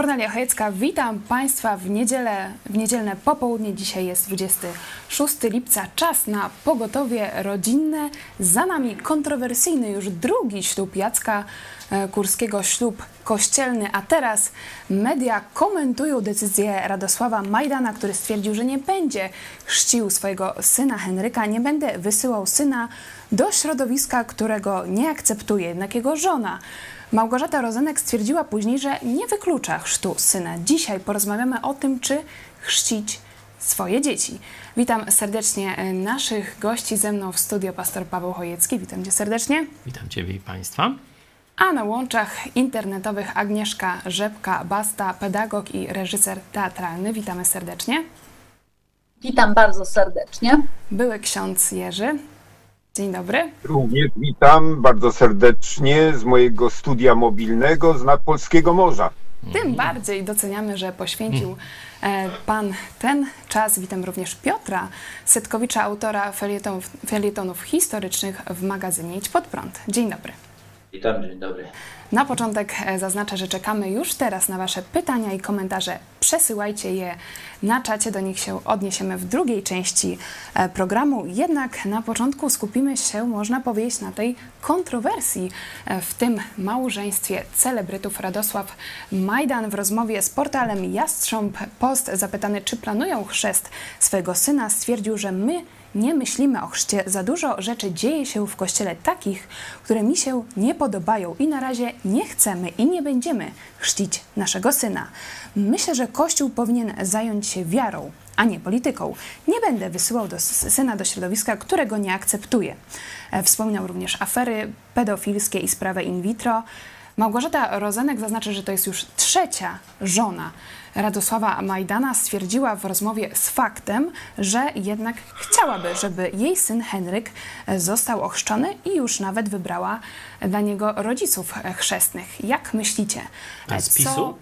Kornelia Chojecka, witam Państwa w, niedzielę, w niedzielne popołudnie. Dzisiaj jest 26 lipca, czas na pogotowie rodzinne. Za nami kontrowersyjny już drugi ślub Jacka e, Kurskiego, ślub kościelny, a teraz media komentują decyzję Radosława Majdana, który stwierdził, że nie będzie chrzcił swojego syna Henryka, nie będę wysyłał syna do środowiska, którego nie akceptuje, jednak jego żona Małgorzata Rozenek stwierdziła później, że nie wyklucza chrztu syna. Dzisiaj porozmawiamy o tym, czy chrzcić swoje dzieci. Witam serdecznie e, naszych gości ze mną w studio pastor Paweł Chojecki. Witam cię serdecznie. Witam ciebie i państwa. A na łączach internetowych Agnieszka Rzepka, Basta, pedagog i reżyser teatralny. Witamy serdecznie. Witam bardzo serdecznie. Były ksiądz Jerzy. Dzień dobry. Również witam bardzo serdecznie z mojego studia mobilnego z nadpolskiego morza. Tym bardziej doceniamy, że poświęcił e, Pan ten czas. Witam również Piotra Setkowicza, autora felietonów, felietonów historycznych w magazynie Idź Pod Prąd. Dzień dobry. Witam, dzień dobry. Na początek e, zaznaczę, że czekamy już teraz na Wasze pytania i komentarze. Przesyłajcie je na czacie, do nich się odniesiemy w drugiej części e, programu. Jednak na początku skupimy się, można powiedzieć, na tej kontrowersji e, w tym małżeństwie celebrytów. Radosław Majdan w rozmowie z portalem Jastrząb Post zapytany, czy planują chrzest swojego syna, stwierdził, że my nie myślimy o chrzcie. Za dużo rzeczy dzieje się w kościele takich, które mi się nie podobają i na razie nie chcemy i nie będziemy chrzcić naszego syna. Myślę, że Kościół powinien zająć się wiarą, a nie polityką. Nie będę wysyłał do syna do środowiska, którego nie akceptuję. E, wspominał również afery pedofilskie i sprawę in vitro. Małgorzata Rozenek zaznaczy, że to jest już trzecia żona Radosława Majdana stwierdziła w rozmowie z faktem, że jednak chciałaby, żeby jej syn Henryk został ochrzczony i już nawet wybrała dla niego rodziców chrzestnych. Jak myślicie? A z PiSu?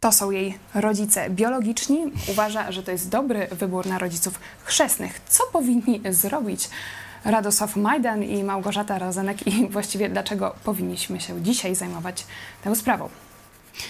To są jej rodzice biologiczni. Uważa, że to jest dobry wybór na rodziców chrzestnych. Co powinni zrobić Radosław Majdan i Małgorzata Rozenek i właściwie dlaczego powinniśmy się dzisiaj zajmować tą sprawą?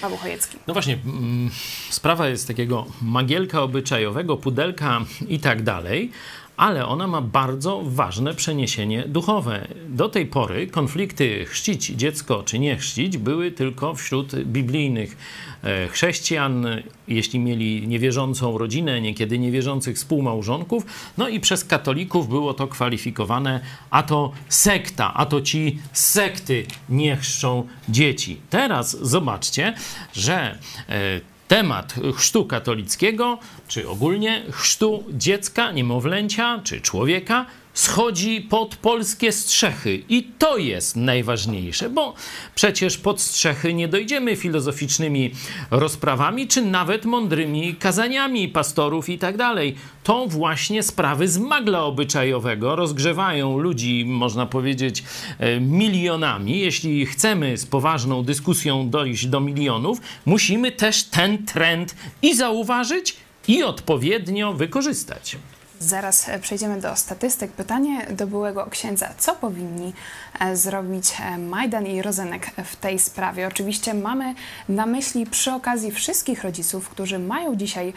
Paweł Chojecki. No właśnie, mm, sprawa jest takiego magielka obyczajowego, pudelka i tak dalej, ale ona ma bardzo ważne przeniesienie duchowe. Do tej pory konflikty chrzcić dziecko czy nie chrzcić były tylko wśród biblijnych e, chrześcijan, jeśli mieli niewierzącą rodzinę, niekiedy niewierzących współmałżonków, no i przez katolików było to kwalifikowane, a to sekta, a to ci sekty nie chrzczą dzieci. Teraz zobaczcie, że e, temat chrztu katolickiego, czy ogólnie chrztu dziecka, niemowlęcia, czy człowieka, schodzi pod polskie strzechy. I to jest najważniejsze, bo przecież pod strzechy nie dojdziemy filozoficznymi rozprawami, czy nawet mądrymi kazaniami pastorów i tak dalej. To właśnie sprawy z magla obyczajowego rozgrzewają ludzi, można powiedzieć, e, milionami. Jeśli chcemy z poważną dyskusją dojść do milionów, musimy też ten trend i zauważyć, i odpowiednio wykorzystać. Zaraz e, przejdziemy do statystyk. Pytanie do byłego księdza. Co powinni e, zrobić e, Majdan i Rozenek w tej sprawie? Oczywiście mamy na myśli przy okazji wszystkich rodziców, którzy mają dzisiaj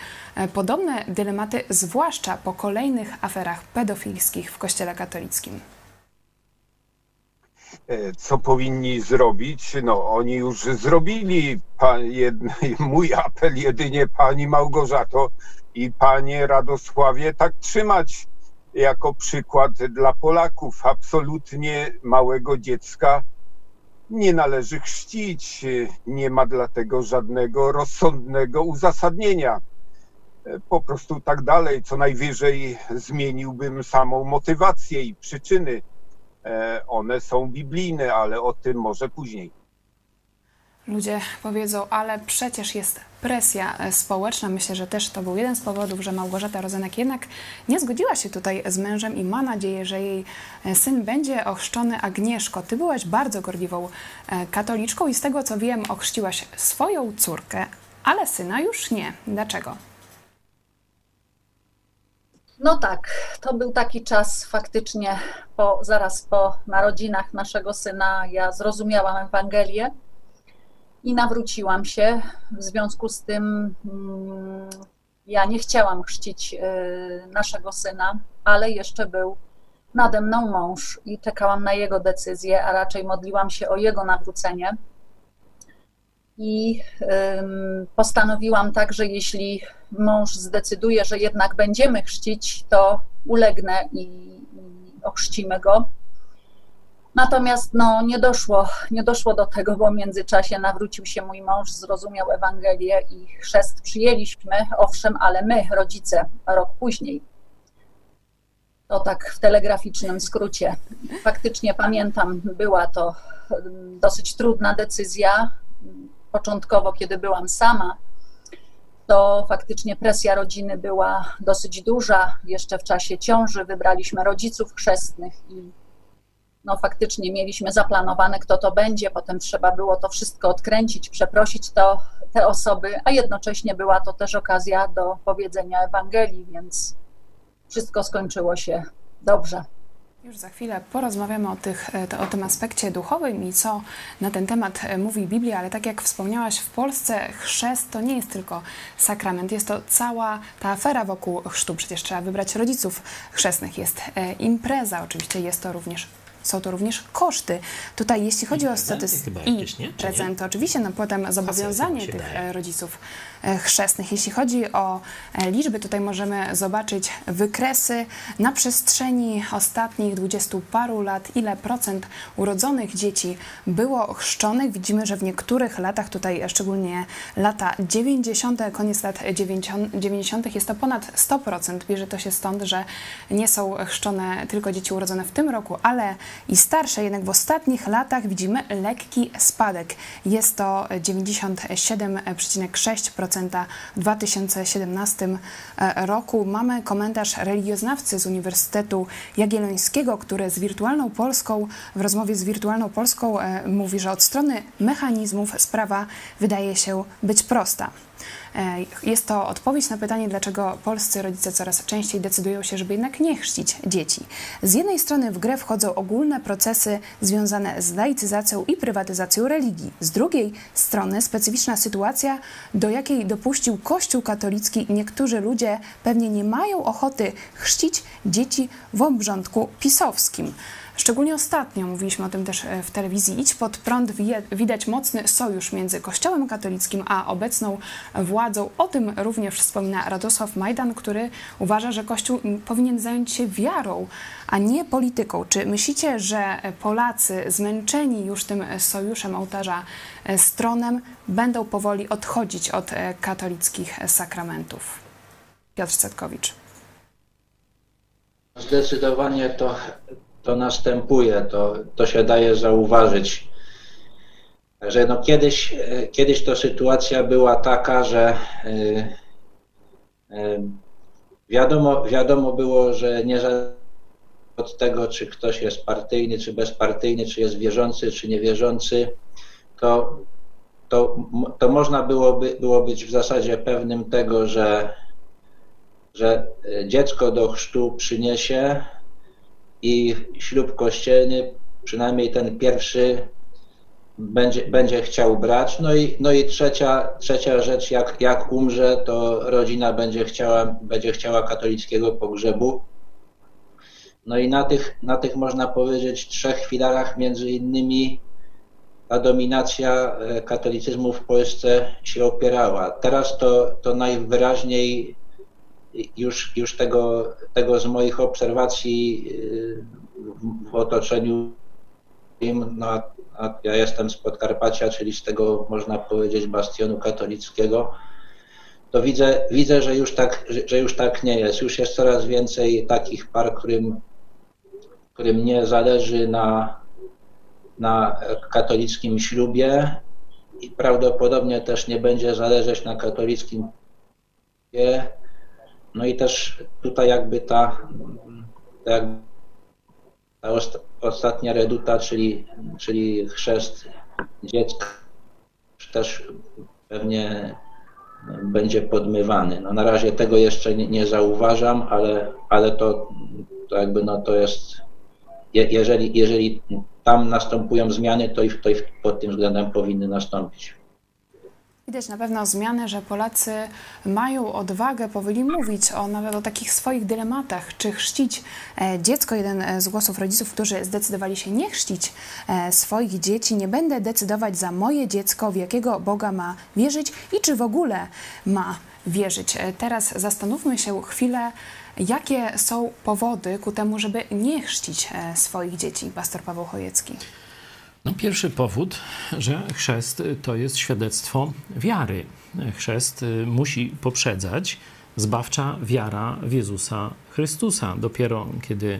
podobne dylematy, zwłaszcza po kolejnych aferach pedofilskich w Kościele katolickim. Co powinni zrobić? No, oni już zrobili. Pan, jed, mój apel jedynie pani Małgorzato, i panie Radosławie tak trzymać jako przykład dla Polaków. Absolutnie małego dziecka nie należy chrzcić, nie ma dlatego żadnego rozsądnego uzasadnienia. Po prostu tak dalej, co najwyżej zmieniłbym samą motywację i przyczyny. E, one są biblijne, ale o tym może później. Ludzie powiedzą, ale przecież jest presja e, społeczna. Myślę, że też to był jeden z powodów, że Małgorzata Rozenek jednak nie zgodziła się tutaj z mężem i ma nadzieję, że jej e, syn będzie ochrzczony. Agnieszko, ty byłaś bardzo gorliwą katoliczką i z tego co wiem, ochrzciłaś swoją córkę, ale syna już nie. Dlaczego? No tak, to był taki czas faktycznie po, zaraz po narodzinach naszego syna. Ja zrozumiałam Ewangelię i nawróciłam się. W związku z tym mm, ja nie chciałam chrzcić y, naszego syna, ale jeszcze był nade mną mąż i czekałam na jego decyzję, a raczej modliłam się o jego nawrócenie. I postanowiłam tak, że jeśli mąż zdecyduje, że jednak będziemy chrzcić, to ulegnę i, ochrzcimy go. Natomiast no, nie, doszło, nie doszło do tego, bo w międzyczasie nawrócił się mój mąż, zrozumiał Ewangelię i chrzest przyjęliśmy, owszem, ale my, rodzice, rok później. To tak w telegraficznym skrócie. Faktycznie pamiętam, była to dosyć trudna decyzja. Początkowo, kiedy byłam sama, to faktycznie presja rodziny była dosyć duża. Jeszcze w czasie ciąży wybraliśmy rodziców chrzestnych i no faktycznie mieliśmy zaplanowane, kto to będzie, potem trzeba było to wszystko odkręcić, przeprosić to, te osoby, a jednocześnie była to też okazja do powiedzenia Ewangelii, więc wszystko skończyło się dobrze. Już za chwilę porozmawiamy o, tych, e, o tym aspekcie duchowym i co na ten temat e, mówi Biblia, ale tak jak wspomniałaś, w Polsce chrzest to nie jest tylko sakrament, jest to cała ta afera wokół chrztu. Przecież trzeba wybrać rodziców chrzestnych, jest e, impreza, oczywiście jest to również są to również koszty. Tutaj jeśli chodzi I o statystyki i prezenty, oczywiście, no potem zobowiązanie tych daje. rodziców chrzestnych. Jeśli chodzi o e, liczby, tutaj możemy zobaczyć wykresy na przestrzeni ostatnich dwudziestu paru lat, ile procent urodzonych dzieci było chrzczonych. Widzimy, że w niektórych latach, tutaj szczególnie lata 90., koniec lat 90. jest to ponad 100%. Bierze to się stąd, że nie są chrzczone tylko dzieci urodzone w tym roku, ale i starsze. Jednak w ostatnich latach widzimy lekki spadek. Jest to 97,6% w 2017 e, roku. Mamy komentarz religioznawcy z Uniwersytetu Jagiellońskiego, który z Wirtualną Polską, w rozmowie z Wirtualną Polską e, mówi, że od strony mechanizmów sprawa wydaje się być prosta. E, jest to odpowiedź na pytanie, dlaczego polscy rodzice coraz częściej decydują się, żeby jednak nie chrzcić dzieci. Z jednej strony w grę wchodzą ogólne procesy związane z laicyzacją i prywatyzacją religii. Z drugiej strony specyficzna sytuacja, do jakiej dopuścił Kościół katolicki. Niektórzy ludzie pewnie nie mają ochoty chrzcić dzieci w obrządku pisowskim. Szczególnie ostatnio, mówiliśmy o tym też e, w telewizji, Idź pod prąd, widać mocny sojusz między Kościołem katolickim a obecną władzą. O tym również wspomina Radosław Majdan, który uważa, że Kościół powinien zająć się wiarą, a nie polityką. Czy myślicie, że Polacy zmęczeni już tym sojuszem ołtarza e, stronem będą powoli odchodzić od e, katolickich sakramentów? Piotr Cetkowicz. Zdecydowanie to to następuje, to, to się daje zauważyć. Że no kiedyś, kiedyś to sytuacja była taka, że yy, yy, wiadomo, wiadomo było, że nie od tego, czy ktoś jest partyjny, czy bezpartyjny, czy jest wierzący, czy niewierzący, to, to, to można byłoby, było być w zasadzie pewnym tego, że, że dziecko do chrztu przyniesie i ślub kościelny, przynajmniej ten pierwszy, będzie, będzie chciał brać. No i, no i trzecia, trzecia rzecz, jak, jak umrze, to rodzina będzie chciała, będzie chciała katolickiego pogrzebu. No i na tych, na tych można powiedzieć trzech filarach między innymi ta dominacja e, katolicyzmu w Polsce się opierała. Teraz to, to najwyraźniej już, już tego, tego z moich obserwacji y, w otoczeniu, no, ja jestem z Podkarpacia, czyli z tego można powiedzieć bastionu katolickiego, to widzę, widzę że, już tak, że już tak nie jest. Już jest coraz więcej takich par, którym, którym nie zależy na, na katolickim ślubie i prawdopodobnie też nie będzie zależeć na katolickim ślubie no i też tutaj jakby ta, ta, ta ostatnia reduta, czyli, czyli chrzest dziecka też pewnie będzie podmywany. No na razie tego jeszcze nie, nie zauważam, ale, ale to, to jakby no to jest, je, jeżeli, jeżeli tam następują zmiany, to i, to i pod tym względem powinny nastąpić. Widać na pewno zmianę, że Polacy mają odwagę, powoli mówić o nawet o takich swoich dylematach, czy chrzcić e, dziecko. Jeden e, z głosów rodziców, którzy zdecydowali się nie chrzcić e, swoich dzieci. Nie będę decydować za moje dziecko, w jakiego Boga ma wierzyć i czy w ogóle ma wierzyć. Teraz zastanówmy się chwilę, jakie są powody ku temu, żeby nie chrzcić swoich dzieci. Pastor Paweł Chojecki. No, pierwszy powód, że chrzest to jest świadectwo wiary. Chrzest y, musi poprzedzać zbawcza wiara w Jezusa Chrystusa. Dopiero kiedy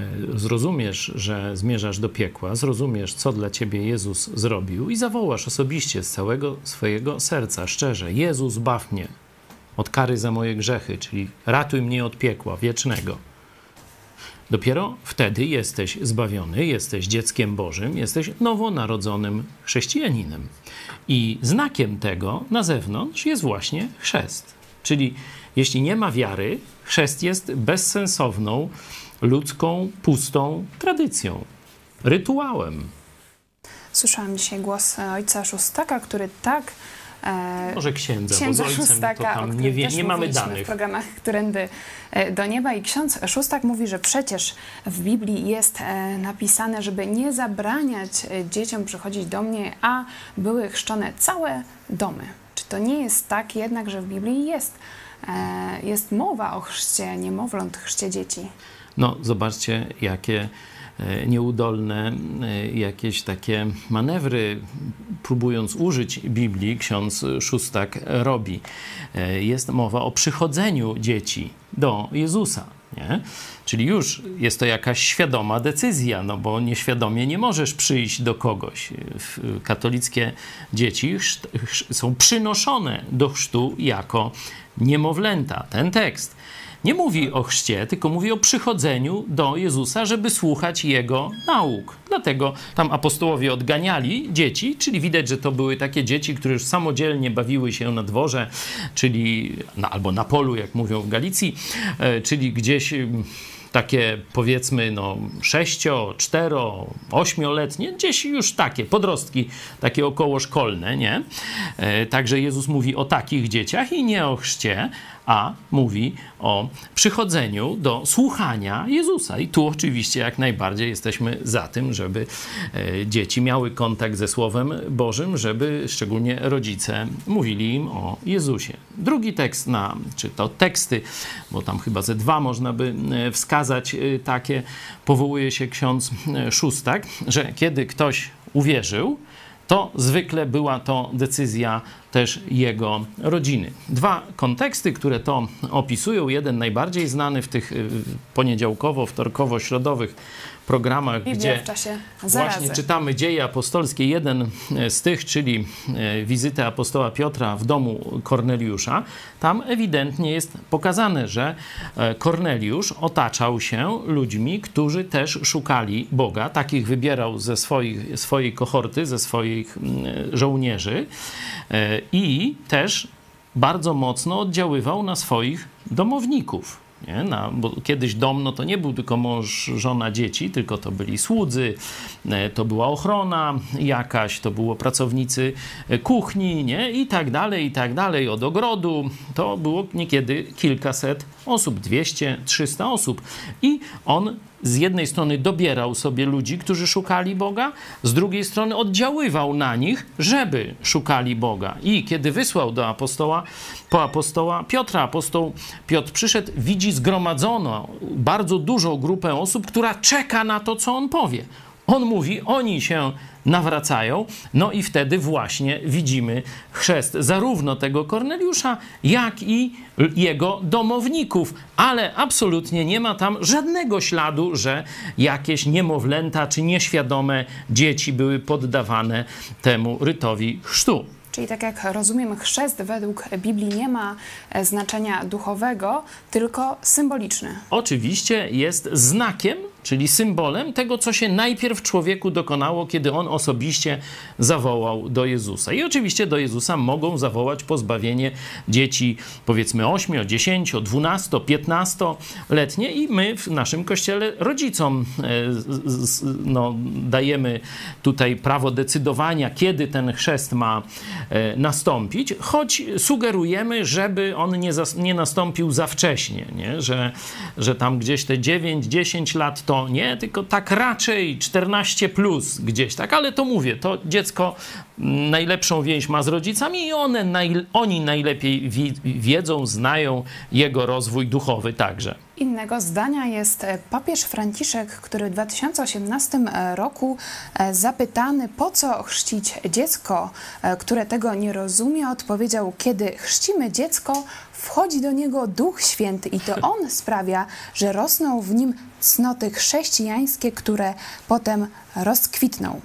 y, zrozumiesz, że zmierzasz do piekła, zrozumiesz, co dla ciebie Jezus zrobił i zawołasz osobiście z całego swojego serca, szczerze: Jezus, baw mnie od kary za moje grzechy, czyli ratuj mnie od piekła wiecznego Dopiero wtedy jesteś zbawiony, jesteś dzieckiem Bożym, jesteś nowonarodzonym chrześcijaninem. I znakiem tego na zewnątrz jest właśnie chrzest. Czyli jeśli nie ma wiary, chrzest jest bezsensowną, ludzką, pustą tradycją, rytuałem. Słyszałam dzisiaj głos ojca Szóstaka, który tak E, Może księdza, księdza bo z Szóstaka, nie, wie, nie mamy danych. w programach Którędy e, do Nieba i ksiądz Szóstak mówi, że przecież w Biblii jest e, napisane, żeby nie zabraniać dzieciom przychodzić do mnie, a były chrzczone całe domy. Czy to nie jest tak jednak, że w Biblii jest, jest mowa o chrzcie niemowląt, chrzcie dzieci? No, zobaczcie, jakie E, nieudolne e, jakieś takie manewry, próbując użyć Biblii, ksiądz Szóstak robi. E, jest mowa o przychodzeniu dzieci do Jezusa. Nie? Czyli już jest to jakaś świadoma decyzja, no bo nieświadomie nie możesz przyjść do kogoś. Katolickie dzieci są przynoszone do chrztu jako niemowlęta. Ten tekst nie mówi o chrzcie, tylko mówi o przychodzeniu do Jezusa, żeby słuchać Jego nauk. Dlatego tam apostołowie odganiali dzieci, czyli widać, że to były takie dzieci, które już samodzielnie bawiły się na dworze, czyli albo na polu, jak mówią w Galicji, e, czyli gdzieś takie powiedzmy no sześcio, cztero, ośmioletnie, gdzieś już takie podrostki, takie okołoszkolne, nie? E, także Jezus mówi o takich dzieciach i nie o chrzcie, a mówi o przychodzeniu do słuchania Jezusa. I tu oczywiście jak najbardziej jesteśmy za tym, żeby e, dzieci miały kontakt ze Słowem Bożym, żeby szczególnie rodzice mówili im o Jezusie. Drugi tekst, na, czy to teksty, bo tam chyba ze dwa można by e, wskazać e, takie, powołuje się ksiądz Szóstak, że kiedy ktoś uwierzył, to zwykle była to decyzja też jego rodziny. Dwa konteksty, które to opisują. Jeden najbardziej znany w tych poniedziałkowo-wtorkowo-środowych programach, Biblia gdzie w czasie właśnie czytamy dzieje apostolskie. Jeden e, z tych, czyli e, wizytę apostoła Piotra w domu Korneliusza, tam ewidentnie jest pokazane, że e, Korneliusz otaczał się ludźmi, którzy też szukali Boga. Takich wybierał ze swoich, swojej kohorty, ze swoich żołnierzy i też bardzo mocno oddziaływał na swoich domowników. Nie? Na, bo kiedyś dom no to nie był tylko mąż, żona, dzieci, tylko to byli słudzy, e, to była ochrona jakaś, to było pracownicy e, kuchni nie? i tak dalej, i tak dalej, od ogrodu. To było niekiedy kilkaset osób, 200, 300 osób. I on z jednej strony dobierał sobie ludzi, którzy szukali Boga, z drugiej strony oddziaływał na nich, żeby szukali Boga. I kiedy wysłał do apostoła, po apostoła Piotra, apostoł Piotr przyszedł, widzi zgromadzono bardzo dużą grupę osób, która czeka na to, co on powie. On mówi, oni się nawracają, no i wtedy właśnie widzimy chrzest zarówno tego Korneliusza, jak i jego domowników, ale absolutnie nie ma tam żadnego śladu, że jakieś niemowlęta czy nieświadome dzieci były poddawane temu rytowi chrztu. Czyli tak jak rozumiem, chrzest według Biblii nie ma znaczenia duchowego, tylko symboliczny. Oczywiście jest znakiem czyli symbolem tego, co się najpierw człowieku dokonało, kiedy on osobiście zawołał do Jezusa. I oczywiście do Jezusa mogą zawołać pozbawienie dzieci, powiedzmy 8, 10, 12, 15 letnie i my w naszym kościele rodzicom e, no, dajemy tutaj prawo decydowania, kiedy ten chrzest ma e, nastąpić, choć sugerujemy, żeby on nie, nie nastąpił za wcześnie, nie? Że, że tam gdzieś te 9-10 lat to nie, tylko tak raczej 14 plus gdzieś, tak, ale to mówię, to dziecko najlepszą więź ma z rodzicami i one, naj, oni najlepiej wiedzą, znają jego rozwój duchowy także. Innego zdania jest e, papież Franciszek, który w 2018 e, roku e, zapytany, po co chrzcić dziecko, które tego nie rozumie, odpowiedział: Kiedy chrzcimy dziecko, wchodzi do niego Duch Święty i to on sprawia, że rosną w nim cnoty chrześcijańskie, które potem rozkwitną.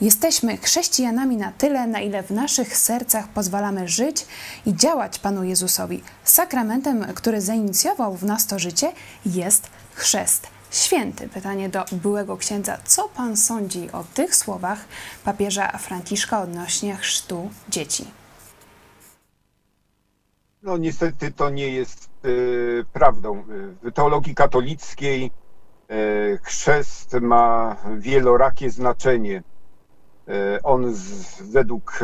Jesteśmy chrześcijanami na tyle, na ile w naszych sercach pozwalamy żyć i działać Panu Jezusowi. Sakramentem, który zainicjował w nas to życie, jest chrzest święty. Pytanie do byłego księdza. Co pan sądzi o tych słowach papieża Franciszka odnośnie chrztu dzieci? No niestety to nie jest y, prawdą. W teologii katolickiej y, chrzest ma wielorakie znaczenie. Y, on z, według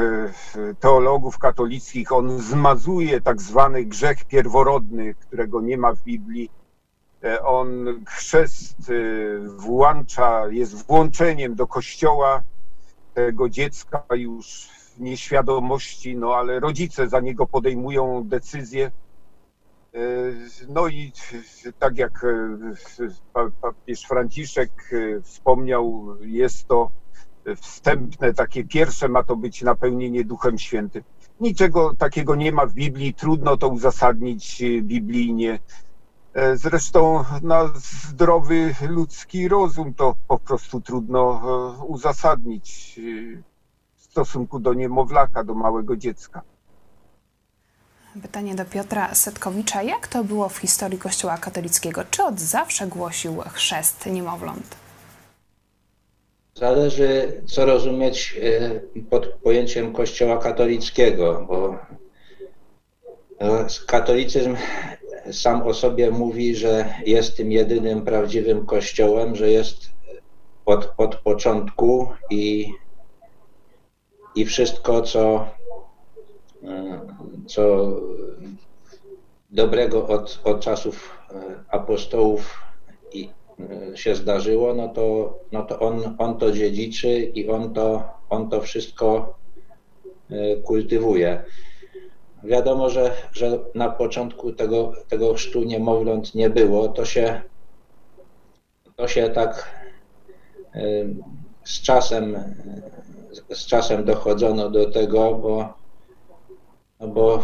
teologów katolickich on zmazuje tak zwany grzech pierworodny, którego nie ma w Biblii. On chrzest włącza, jest włączeniem do kościoła tego dziecka już nieświadomości, no ale rodzice za niego podejmują decyzje. E, no i tak jak e, papież Franciszek e, wspomniał, jest to wstępne, takie pierwsze ma to być napełnienie Duchem Świętym. Niczego takiego nie ma w Biblii, trudno to uzasadnić biblijnie. Zresztą na zdrowy ludzki rozum to po prostu trudno uzasadnić stosunku do niemowlaka, do małego dziecka. Pytanie do Piotra Setkowicza. Jak to było w historii Kościoła katolickiego? Czy od zawsze głosił chrzest niemowląt? Zależy, co rozumieć e, pod pojęciem Kościoła katolickiego, bo e, katolicyzm sam o sobie mówi, że jest tym jedynym prawdziwym kościołem, że jest od, od początku i i wszystko, co, e, co dobrego od, od czasów apostołów i, się zdarzyło, no to, no to on, on to dziedziczy i on to, on to wszystko kultywuje. Wiadomo, że, że na początku tego, tego chrztu niemowląt nie było. To się, to się tak z czasem z czasem dochodzono do tego, bo, no bo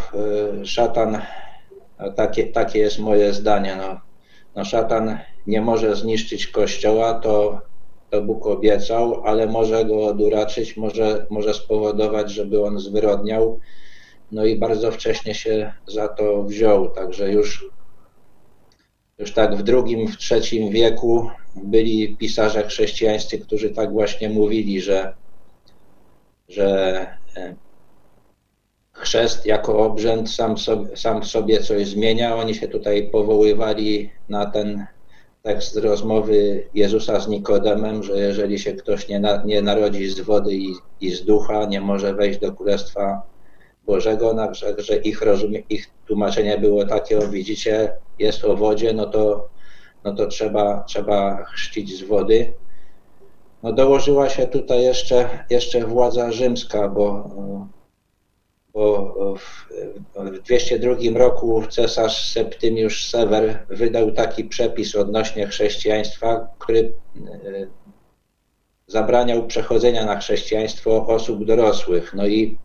szatan, takie, takie jest moje zdanie, no, no szatan nie może zniszczyć kościoła, to, to Bóg obiecał, ale może go oduraczyć, może, może spowodować, żeby on zwyrodniał. No i bardzo wcześnie się za to wziął, także już, już tak w drugim, w trzecim wieku byli pisarze chrześcijańscy, którzy tak właśnie mówili, że że e, chrzest jako obrzęd sam, sobie, sam w sobie coś zmienia. Oni się tutaj powoływali na ten tekst rozmowy Jezusa z Nikodemem, że jeżeli się ktoś nie, na, nie narodzi z wody i, i, z ducha, nie może wejść do Królestwa Bożego, no, że, że ich, rozumie, ich tłumaczenie było takie, o widzicie, jest o wodzie, no to, no to trzeba, trzeba chrzcić z wody. No dołożyła się tutaj jeszcze, jeszcze władza rzymska, bo, bo w 202 roku cesarz Septymiusz Sewer wydał taki przepis odnośnie chrześcijaństwa, który e, zabraniał przechodzenia na chrześcijaństwo osób dorosłych. No i,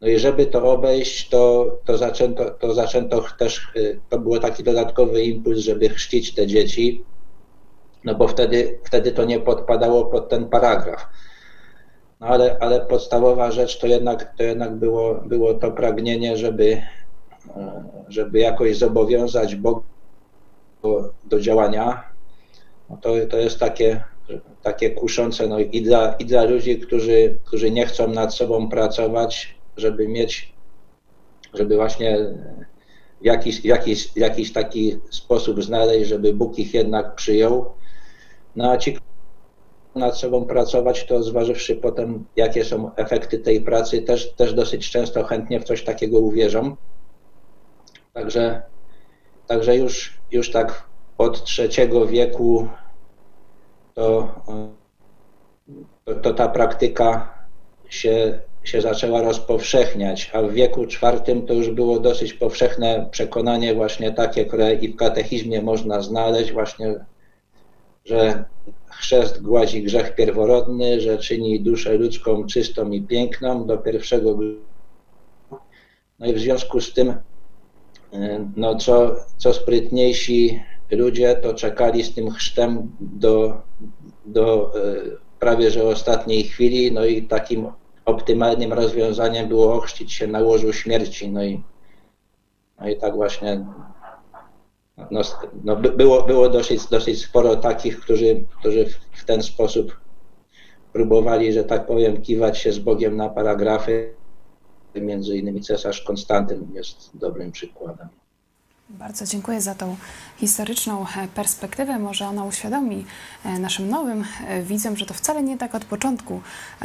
no i żeby to obejść, to, to, zaczęto, to zaczęto też, e, to było taki dodatkowy impuls, żeby chrzcić te dzieci no bo wtedy, wtedy to nie podpadało pod ten paragraf. No ale, ale podstawowa rzecz to jednak, to jednak było, było to pragnienie, żeby, żeby jakoś zobowiązać Boga do, działania, no to, to jest takie, takie kuszące no i, dla, i dla ludzi, którzy, którzy nie chcą nad sobą pracować, żeby mieć, żeby właśnie w jakiś, jakiś, jakiś taki sposób znaleźć, żeby Bóg ich jednak przyjął. No a ci, nad sobą pracować, to zważywszy potem, jakie są efekty tej pracy, też, też dosyć często chętnie w coś takiego uwierzą. Także, także już, już tak od trzeciego wieku to, to, to ta praktyka się, się zaczęła rozpowszechniać, a w wieku czwartym to już było dosyć powszechne przekonanie właśnie takie, które i w katechizmie można znaleźć, właśnie, że chrzest głazi grzech pierworodny, że czyni duszę ludzką czystą i piękną do pierwszego No i w związku z tym, no co, co sprytniejsi ludzie, to czekali z tym chrztem do, do e, prawie że ostatniej chwili, no i takim optymalnym rozwiązaniem było ochrzcić się na łożu śmierci, no i, no i tak właśnie no, no było, było dosyć, dosyć sporo takich, którzy, którzy w ten sposób próbowali, że tak powiem, kiwać się z Bogiem na paragrafy. Między innymi cesarz Konstantyn jest dobrym przykładem. Bardzo dziękuję za tą historyczną e, perspektywę. Może ona uświadomi e, naszym nowym e, widzom, że to wcale nie tak od początku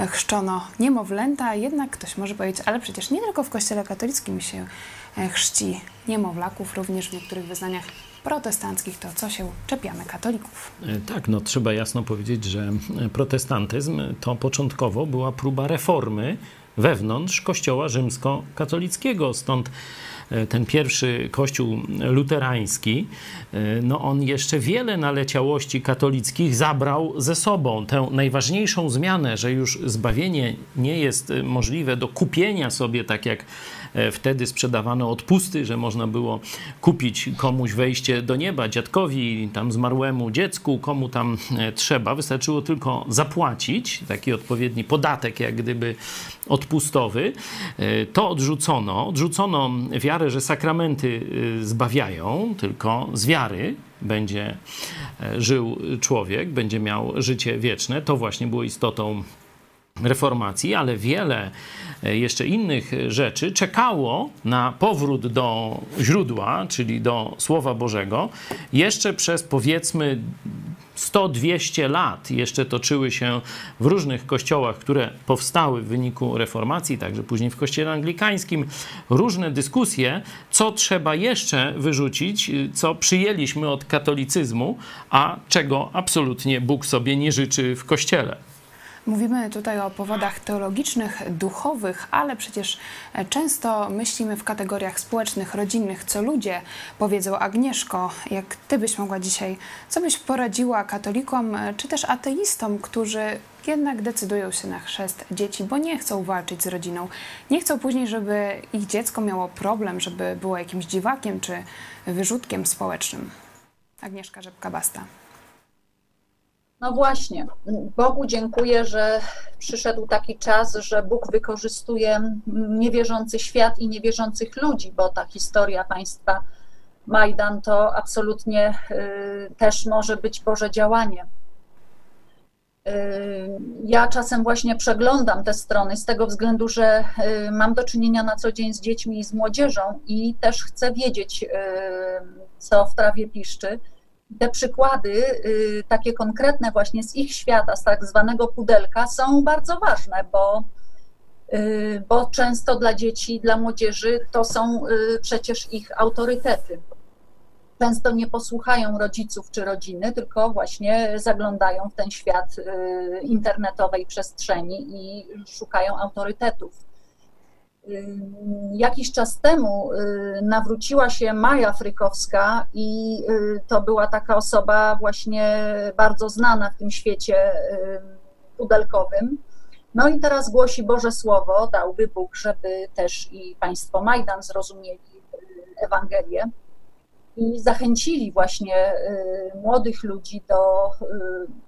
chrzczono niemowlęta, jednak ktoś może powiedzieć, ale przecież nie tylko w kościele katolickim się chrzci niemowlaków, również w niektórych wyznaniach protestanckich, to co się czepiamy katolików. Tak, no trzeba jasno powiedzieć, że protestantyzm to początkowo była próba reformy wewnątrz kościoła rzymskokatolickiego, stąd ten pierwszy kościół luterański, e, no on jeszcze wiele naleciałości katolickich zabrał ze sobą. Tę najważniejszą zmianę, że już zbawienie nie jest możliwe do kupienia sobie, tak jak E, wtedy sprzedawano odpusty, że można było kupić komuś wejście do nieba, dziadkowi, tam zmarłemu dziecku, komu tam e, trzeba. Wystarczyło tylko zapłacić taki odpowiedni podatek, jak gdyby odpustowy. E, to odrzucono. Odrzucono wiarę, że sakramenty zbawiają, tylko z wiary będzie żył człowiek, będzie miał życie wieczne. To właśnie było istotą reformacji, ale wiele e, jeszcze innych rzeczy czekało na powrót do źródła, czyli do Słowa Bożego, jeszcze przez powiedzmy 100-200 lat jeszcze toczyły się w różnych kościołach, które powstały w wyniku reformacji, także później w kościele anglikańskim, różne dyskusje, co trzeba jeszcze wyrzucić, co przyjęliśmy od katolicyzmu, a czego absolutnie Bóg sobie nie życzy w kościele. Mówimy tutaj o powodach teologicznych, duchowych, ale przecież e, często myślimy w kategoriach społecznych, rodzinnych, co ludzie powiedzą. Agnieszko, jak ty byś mogła dzisiaj, co byś poradziła katolikom, e, czy też ateistom, którzy jednak decydują się na chrzest dzieci, bo nie chcą walczyć z rodziną. Nie chcą później, żeby ich dziecko miało problem, żeby było jakimś dziwakiem czy wyrzutkiem społecznym. Agnieszka Rzepka-Basta. No właśnie, Bogu dziękuję, że przyszedł taki czas, że Bóg wykorzystuje niewierzący świat i niewierzących ludzi, bo ta historia państwa Majdan to absolutnie y, też może być Boże działanie. Y, ja czasem właśnie przeglądam te strony z tego względu, że y, mam do czynienia na co dzień z dziećmi i z młodzieżą i też chcę wiedzieć, co w trawie piszczy te przykłady, y, takie konkretne właśnie z ich świata, z tak zwanego pudelka, są bardzo ważne, bo, y, bo często dla dzieci, dla młodzieży to są y, przecież ich autorytety. Często nie posłuchają rodziców czy rodziny, tylko właśnie zaglądają w ten świat internetowej przestrzeni i szukają autorytetów. Jakiś czas temu y, nawróciła się Maja Frykowska i y, to była taka osoba właśnie bardzo znana w tym świecie y, pudelkowym. No i teraz głosi Boże Słowo, dałby Bóg, żeby też i państwo Majdan zrozumieli Ewangelię i zachęcili właśnie y, młodych ludzi do y,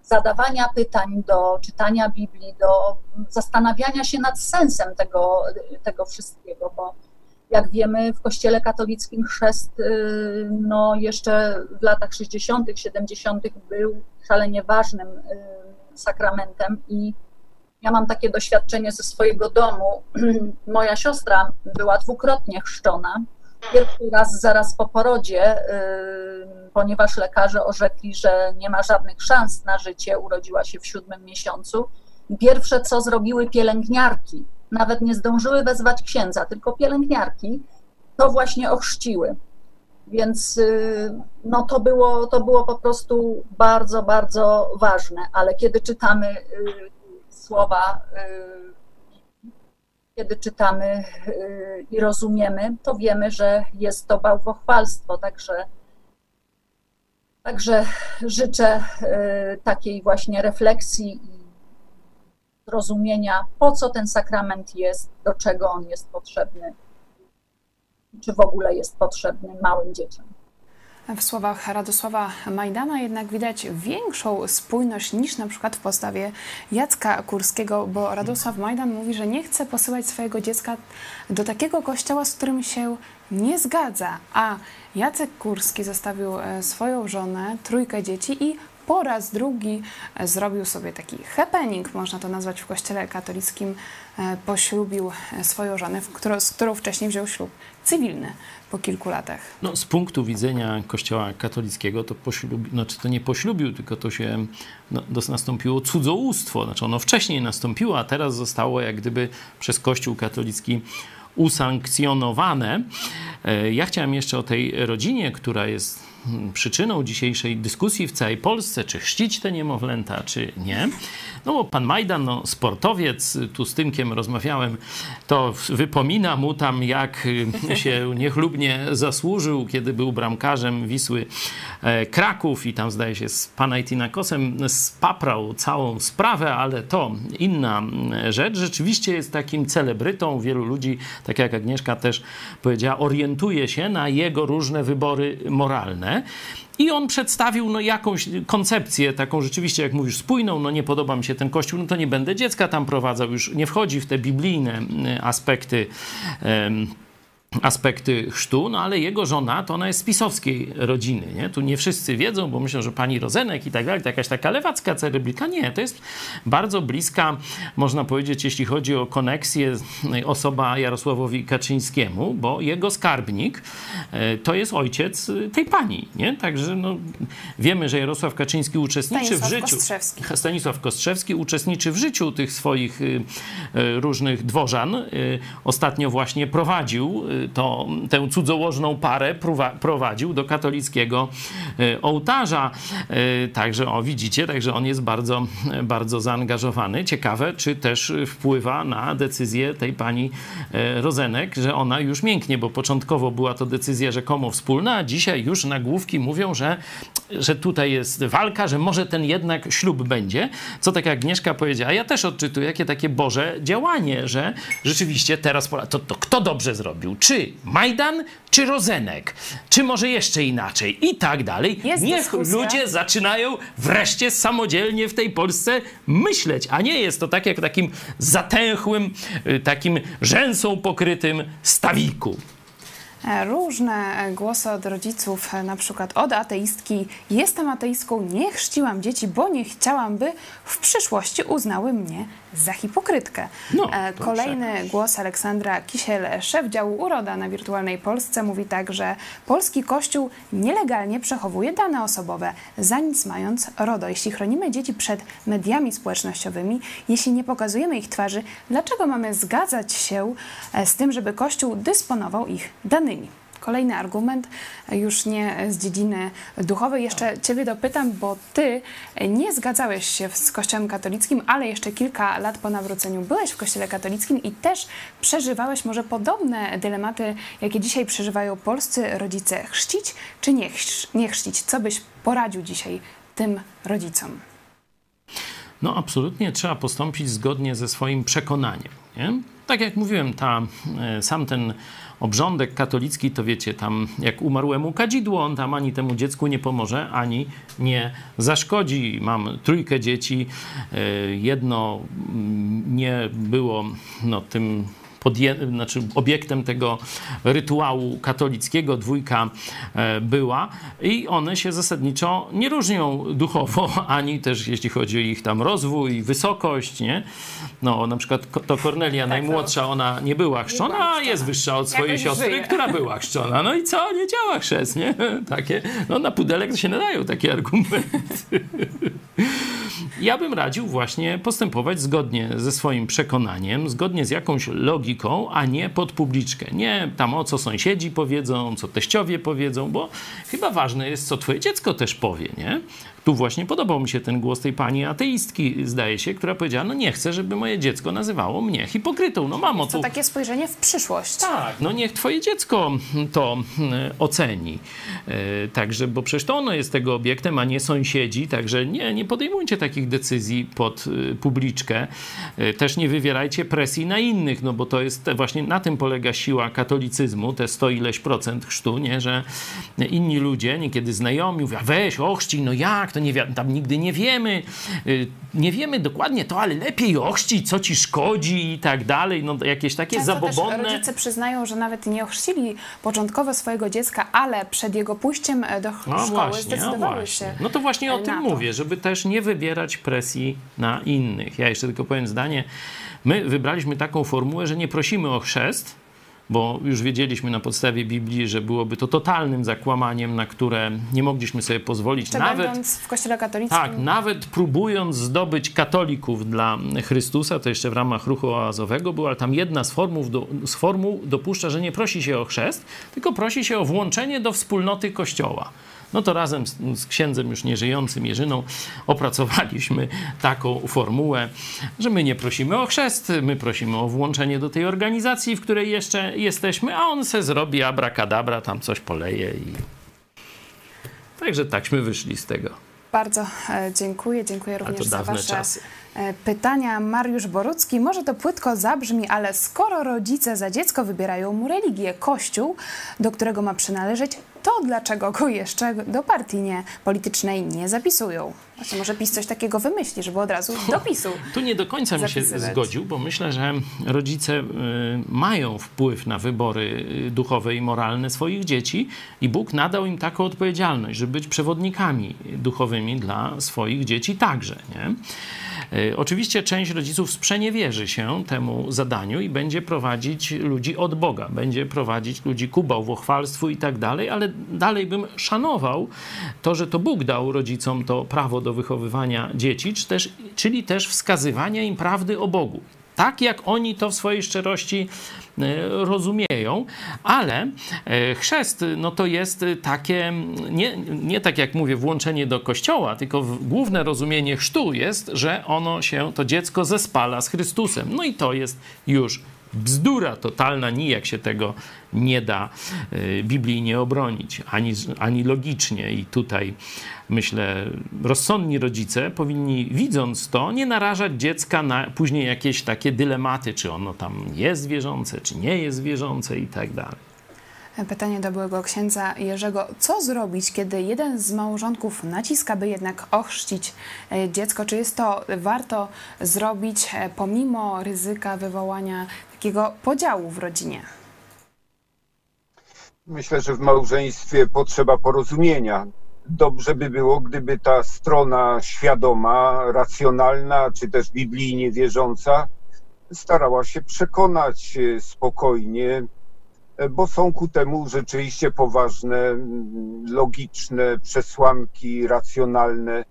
zadawania pytań, do czytania Biblii, do zastanawiania się nad sensem tego, tego wszystkiego, bo Jak wiemy, w Kościele katolickim chrzest y, no, jeszcze w latach 60., 70. był szalenie ważnym sakramentem i ja mam takie doświadczenie ze swojego domu. Moja siostra była dwukrotnie chrzczona. Pierwszy raz zaraz po porodzie, y, ponieważ lekarze orzekli, że nie ma żadnych szans na życie, urodziła się w siódmym miesiącu. Pierwsze, co zrobiły pielęgniarki, nawet nie zdążyły wezwać księdza, tylko pielęgniarki, to właśnie ochrzciły. Więc y, no, to, było, to było po prostu bardzo, bardzo ważne. Ale kiedy czytamy y, słowa, kiedy czytamy i rozumiemy, to wiemy, że jest to bałwochwalstwo. Także, także życzę takiej właśnie refleksji i zrozumienia, po co ten sakrament jest, do czego on jest potrzebny, czy w ogóle jest potrzebny małym dzieciom. W słowach Radosława Majdana jednak widać większą spójność niż na przykład w postawie Jacka Kurskiego, bo Radosław Majdan mówi, że nie chce posyłać swojego dziecka do takiego kościoła, z którym się nie zgadza, a Jacek Kurski zostawił e, swoją żonę, trójkę dzieci i po raz drugi e, zrobił sobie taki happening, można to nazwać w kościele katolickim, e, poślubił swoją żonę, z którą wcześniej wziął ślub cywilny po kilku latach. No, z punktu widzenia kościoła katolickiego to poślubił, znaczy to nie poślubił, tylko to się no, nastąpiło cudzołóstwo. Znaczy ono wcześniej nastąpiło, a teraz zostało jak gdyby przez kościół katolicki usankcjonowane. Ja chciałem jeszcze o tej rodzinie, która jest przyczyną dzisiejszej dyskusji w całej Polsce, czy chrzcić te niemowlęta, czy nie. No bo pan Majdan, no, sportowiec, tu z Tymkiem rozmawiałem, to wypomina mu tam, jak się niechlubnie zasłużył, kiedy był bramkarzem Wisły e, Kraków i tam zdaje się z Panajtinakosem spaprał całą sprawę, ale to inna rzecz. Rzeczywiście jest takim celebrytą. Wielu ludzi, tak jak Agnieszka też powiedziała, orientuje się na jego różne wybory moralne. I on przedstawił no, jakąś koncepcję, taką rzeczywiście, jak mówisz, spójną. No nie podoba mi się ten kościół, no to nie będę dziecka tam prowadzał. Już nie wchodzi w te biblijne aspekty. Um, aspekty chrztu, no ale jego żona to ona jest z pisowskiej rodziny, nie? Tu nie wszyscy wiedzą, bo myślą, że pani Rozenek i tak dalej, to jakaś taka lewacka cereblika. Nie, to jest bardzo bliska, można powiedzieć, jeśli chodzi o koneksję, osoba Jarosławowi Kaczyńskiemu, bo jego skarbnik e, to jest ojciec tej pani, nie? Także no, wiemy, że Jarosław Kaczyński uczestniczy Stanisław w życiu... Kostrzewski. Stanisław Kostrzewski uczestniczy w życiu tych swoich y, y, różnych dworzan. Y, ostatnio właśnie prowadził to, tę cudzołożną parę prowadził do katolickiego e, ołtarza. E, także, o widzicie, także on jest bardzo, bardzo zaangażowany. Ciekawe, czy też wpływa na decyzję tej pani e, Rozenek, że ona już mięknie, bo początkowo była to decyzja rzekomo wspólna, a dzisiaj już nagłówki mówią, że, że tutaj jest walka, że może ten jednak ślub będzie. Co tak jak Agnieszka powiedziała, ja też odczytuję, jakie takie Boże działanie, że rzeczywiście teraz to, to kto dobrze zrobił? Czy Majdan, czy Rozenek, czy może jeszcze inaczej i tak dalej. Jest Niech dyskusja. ludzie zaczynają wreszcie samodzielnie w tej Polsce myśleć, a nie jest to tak jak w takim zatęchłym, y, takim rzęsą pokrytym stawiku. E, różne głosy od rodziców, e, na przykład od ateistki. Jestem ateistką, nie chrzciłam dzieci, bo nie chciałam, by w przyszłości uznały mnie za hipokrytkę. No, E, Kolejny głos Aleksandra Kisiel, szef działu Uroda na Wirtualnej Polsce, mówi tak, że polski kościół nielegalnie przechowuje dane osobowe, za nic mając RODO. Jeśli chronimy dzieci przed mediami społecznościowymi, jeśli nie pokazujemy ich twarzy, dlaczego mamy zgadzać się e, z tym, żeby kościół dysponował ich danymi? Kolejny argument, już nie z dziedziny duchowej. Jeszcze Ciebie dopytam, bo Ty nie zgadzałeś się z Kościołem katolickim, ale jeszcze kilka lat po nawróceniu byłeś w Kościele katolickim i też przeżywałeś może podobne dylematy, jakie dzisiaj przeżywają polscy rodzice. Chrzcić czy nie, chrz- nie chrzcić? Co byś poradził dzisiaj tym rodzicom? No, absolutnie trzeba postąpić zgodnie ze swoim przekonaniem. Nie? Tak jak mówiłem, ta, e, sam ten obrządek katolicki, to wiecie, tam jak umarłemu kadzidło, on tam ani temu dziecku nie pomoże, ani nie zaszkodzi. Mam trójkę dzieci, e, jedno mm, nie było no, tym podję- znaczy obiektem tego rytuału katolickiego, dwójka e, była i one się zasadniczo nie różnią duchowo, ani też jeśli chodzi o ich tam rozwój, wysokość, nie? No na przykład to Kornelia najmłodsza, ona nie była chrzczona, a jest wyższa od swojej siostry, która była chrzczona. No i co? Nie działa chrzest, nie? Takie, no na pudelek się nadają takie argumenty. Ja bym radził właśnie postępować zgodnie ze swoim przekonaniem, zgodnie z jakąś logiką, a nie pod publiczkę. Nie tam o co sąsiedzi powiedzą, co teściowie powiedzą, bo chyba ważne jest, co twoje dziecko też powie, nie? Tu właśnie podobał mi się ten głos tej pani ateistki, zdaje się, która powiedziała, no nie chcę, żeby moje dziecko nazywało mnie hipokrytą. No mamo, To tu takie spojrzenie w przyszłość. tak, no niech twoje dziecko to mm, oceni. E, Także, bo przecież to ono jest tego obiektem, a nie sąsiedzi, także nie, nie podejmujcie takich decyzji pod y, publiczkę. E, Też nie wywierajcie presji na innych, no bo to jest właśnie na tym polega siła katolicyzmu, te 100 ileś procent chrztu, nie, że inni ludzie, niekiedy znajomi mówią, weź ochrzcij, no jak, to nie wi- tam nigdy nie wiemy, y, nie wiemy dokładnie to, ale lepiej ochrzcić, co ci szkodzi i tak dalej, no jakieś takie Często zabobonne... też rodzice przyznają, że nawet nie ochrzcili początkowo swojego dziecka, ale przed jego pójściem e, do ch- No szkoły właśnie, no zdecydowały właśnie. się. No to właśnie o tym to. mówię, żeby też nie wybierać presji na innych. Ja jeszcze tylko powiem zdanie. My wybraliśmy taką formułę, że nie prosimy o chrzest, bo już wiedzieliśmy na podstawie Biblii, że byłoby to totalnym zakłamaniem, na które nie mogliśmy sobie pozwolić. Czy Nawet będąc w kościele katolickim, tak, nawet próbując zdobyć katolików dla Chrystusa, to jeszcze w ramach ruchu oazowego było, ale tam jedna z, formów do, z formuł dopuszcza, że nie prosi się o chrzest, tylko prosi się o włączenie do wspólnoty Kościoła. No to razem z, z księdzem już nieżyjącym Jerzyną opracowaliśmy taką formułę, że my nie prosimy o chrzest, my prosimy o włączenie do tej organizacji, w której jeszcze jesteśmy, a on se zrobi abracadabra, tam coś poleje i... Także takśmy wyszli z tego. Bardzo e, dziękuję. Dziękuję również za Wasze czasy. E, pytania. Mariusz Borucki, może to płytko zabrzmi, ale skoro rodzice za dziecko wybierają mu religię, kościół, do którego ma przynależeć, to dlaczego go jeszcze do partii nie, politycznej nie zapisują? Właśnie może PiS coś takiego wymyśli, żeby od razu do PiSu. Tu nie do końca bym się zgodził, bo myślę, że rodzice y, mają wpływ na wybory y, duchowe i moralne swoich dzieci i Bóg nadał im taką odpowiedzialność, żeby być przewodnikami duchowymi dla swoich dzieci także. Nie? Y, Oczywiście część rodziców sprzeniewierzy się temu zadaniu i będzie prowadzić ludzi od Boga, będzie prowadzić ludzi ku bałwochwalstwu i tak dalej, ale dalej bym szanował to, że to Bóg dał rodzicom to prawo do wychowywania dzieci, czy też, czyli też wskazywania im prawdy o Bogu. Tak jak oni to w swojej szczerości e, rozumieją, ale e, chrzest no to jest takie, nie, nie tak jak mówię, włączenie do kościoła, tylko główne rozumienie chrztu jest, że ono się, to dziecko zespala z Chrystusem. No i to jest już bzdura totalna, nijak się tego nie da y, biblijnie obronić, ani, ani logicznie. I tutaj myślę, rozsądni rodzice powinni, widząc to, nie narażać dziecka na później jakieś takie dylematy, czy ono tam jest wierzące, czy nie jest wierzące i tak dalej. Pytanie do byłego księdza Jerzego. Co zrobić, kiedy jeden z małżonków naciska, by jednak ochrzcić e, dziecko? Czy jest to warto zrobić e, pomimo ryzyka wywołania takiego podziału w rodzinie? Myślę, że w małżeństwie potrzeba porozumienia. Dobrze by było, gdyby ta strona świadoma, racjonalna, czy też biblijnie wierząca starała się przekonać e, spokojnie, e, bo są ku temu rzeczywiście poważne, logiczne przesłanki, racjonalne.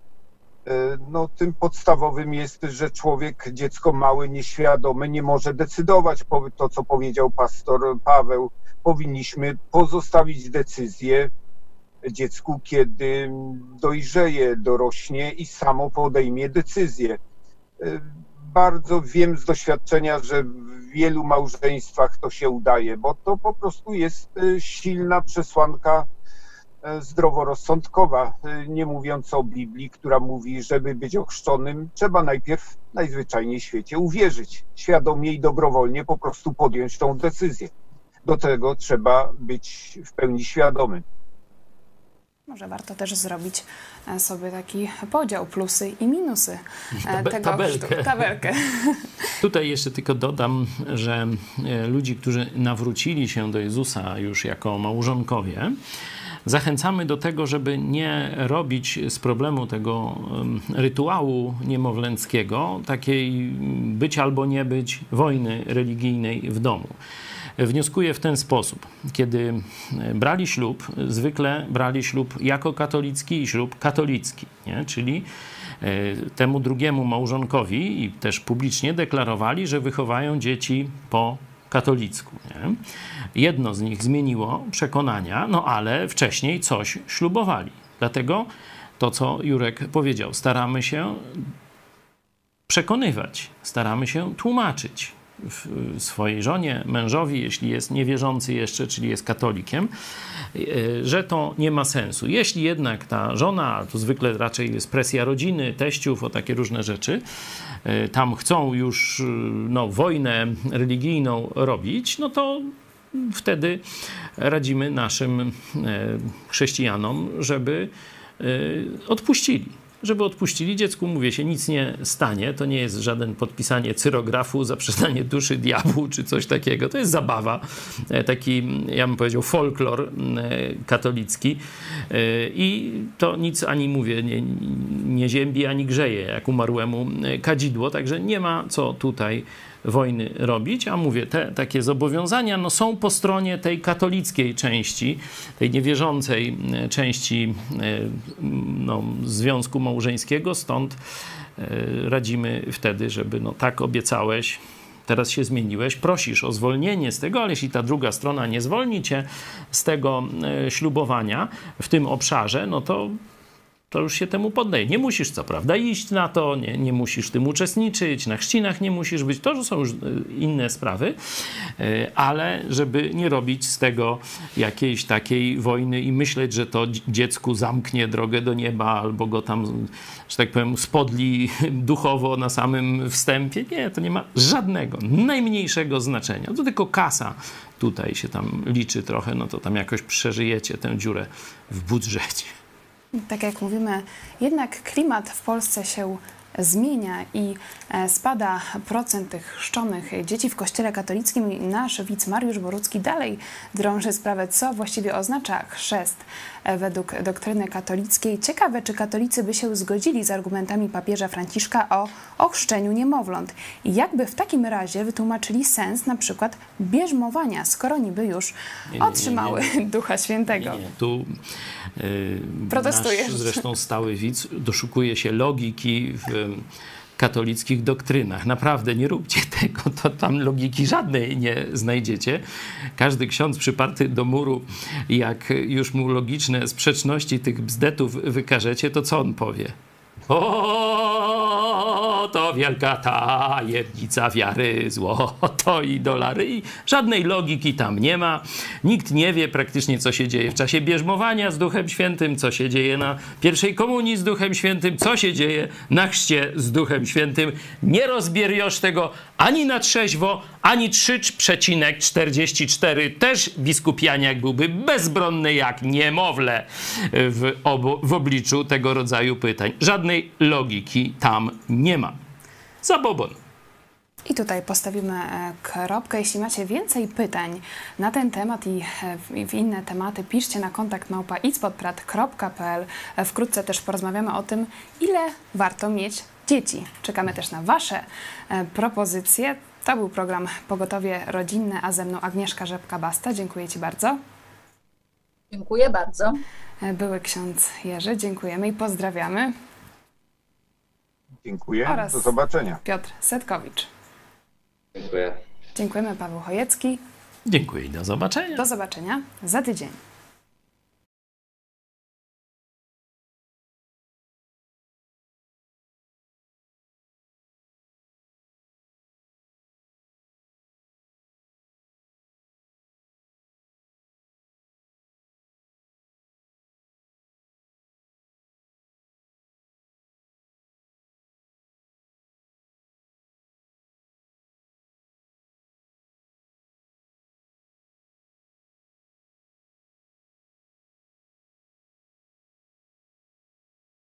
E, No, tym podstawowym jest, że człowiek, dziecko małe, nieświadome, nie może decydować. To, co powiedział pastor Paweł, powinniśmy pozostawić decyzję dziecku, kiedy dojrzeje, dorośnie i samo podejmie decyzję. E, Bardzo wiem z doświadczenia, że w wielu małżeństwach to się udaje, bo to po prostu jest e, silna przesłanka zdroworozsądkowa, e, nie mówiąc o Biblii, która mówi, żeby być ochrzczonym, trzeba najpierw najzwyczajniej w świecie uwierzyć, świadomie i dobrowolnie po prostu podjąć tą decyzję. Do tego trzeba być w pełni świadomym. Może warto też zrobić e, sobie taki podział, plusy i minusy e, Tabe- tego tabelkę. Tabelkę. Tutaj jeszcze tylko dodam, że e, ludzi, którzy nawrócili się do Jezusa już jako małżonkowie, zachęcamy do tego, żeby nie robić z problemu tego rytuału niemowlęckiego takiej być albo nie być wojny religijnej w domu. Wnioskuję w ten sposób. Kiedy brali ślub, zwykle brali ślub jako katolicki i ślub katolicki, nie? czyli e, temu drugiemu małżonkowi i też publicznie deklarowali, że wychowają dzieci po katolicku. Nie? Jedno z nich zmieniło przekonania, no ale wcześniej coś ślubowali. Dlatego to, co Jurek powiedział, staramy się przekonywać, staramy się tłumaczyć swojej żonie, mężowi, jeśli jest niewierzący jeszcze, czyli jest katolikiem, e, że to nie ma sensu. Jeśli jednak ta żona, to zwykle raczej jest presja rodziny, teściów o takie różne rzeczy, e, tam chcą już no, wojnę religijną robić, no to wtedy radzimy naszym chrześcijanom, żeby odpuścili. Żeby odpuścili dziecku, mówię się, nic nie stanie. To nie jest żaden podpisanie cyrografu, zaprzestanie duszy diabłu czy coś takiego. To jest zabawa, e, taki, ja bym powiedział, folklor e, katolicki. E, I to nic ani mówię, nie, nie ziębi, ani grzeje, jak umarłemu kadzidło. Także nie ma co tutaj wojny robić, a mówię, te takie zobowiązania no, są po stronie tej katolickiej części, tej niewierzącej e, części e, no, związku małżeńskiego, stąd e, radzimy wtedy, żeby no tak obiecałeś, teraz się zmieniłeś, prosisz o zwolnienie z tego, ale jeśli ta druga strona nie zwolni cię z tego ślubowania w tym obszarze, no to to już się temu poddaje. Nie musisz co prawda iść na to, nie, nie musisz tym uczestniczyć, na chrzcinach nie musisz być, to są już e, inne sprawy, e, ale żeby nie robić z tego jakiejś takiej wojny i myśleć, że to dzi- dziecku zamknie drogę do nieba albo go tam, że tak powiem, spodli duchowo na samym wstępie. Nie, to nie ma żadnego, najmniejszego znaczenia. To tylko kasa tutaj się tam liczy trochę, no to tam jakoś przeżyjecie tę dziurę w budżecie. Tak jak mówimy, jednak klimat w Polsce się zmienia i e, spada procent tych chrzczonych dzieci w kościele katolickim i nasz widz Mariusz Borucki dalej drąży sprawę, co właściwie oznacza chrzest e, według doktryny katolickiej. Ciekawe, czy katolicy by się zgodzili z argumentami papieża Franciszka o ochrzczeniu niemowląt i jakby w takim razie wytłumaczyli sens na przykład bierzmowania, skoro niby już Nie, nie, nie, otrzymały Ducha Świętego. Nie, nie. Tu yy, Protestujesz. nasz zresztą stały widz doszukuje się logiki w katolickich doktrynach. Naprawdę nie róbcie tego, to tam logiki żadnej nie znajdziecie. Każdy ksiądz przyparty do muru, jak już mu logiczne sprzeczności tych bzdetów wykażecie, to co on powie? O, to wielka tajemnica wiary, złoto i dolary. I żadnej logiki tam nie ma. Nikt nie wie praktycznie, co się dzieje w czasie bierzmowania z Duchem Świętym, co się dzieje na pierwszej komunii z Duchem Świętym, co się dzieje na chrzcie z Duchem Świętym. Nie rozbieriosz tego ani na trzeźwo, ani 3,44. Też biskupianiak byłby bezbronny jak niemowlę w, obu, w obliczu tego rodzaju pytań. Żadnej logiki tam nie ma. Zabobon. I tutaj postawimy e, kropkę. Jeśli macie więcej pytań na ten temat i e, w- inne tematy, piszcie na kontakt małpa. E, Wkrótce też porozmawiamy o tym, ile warto mieć dzieci. Czekamy też na Wasze propozycje. To był program Pogotowie Rodzinne, a ze mną Agnieszka Rzepka-Basta. Dziękuję Ci bardzo. Dziękuję bardzo. Były ksiądz Jerzy, dziękujemy i pozdrawiamy. Dziękuję. Oraz- Do zobaczenia. Piotr Setkowicz. Dziękuję. Dziękujemy Paweł Chojecki. Dziękuję i do zobaczenia. Do zobaczenia za tydzień.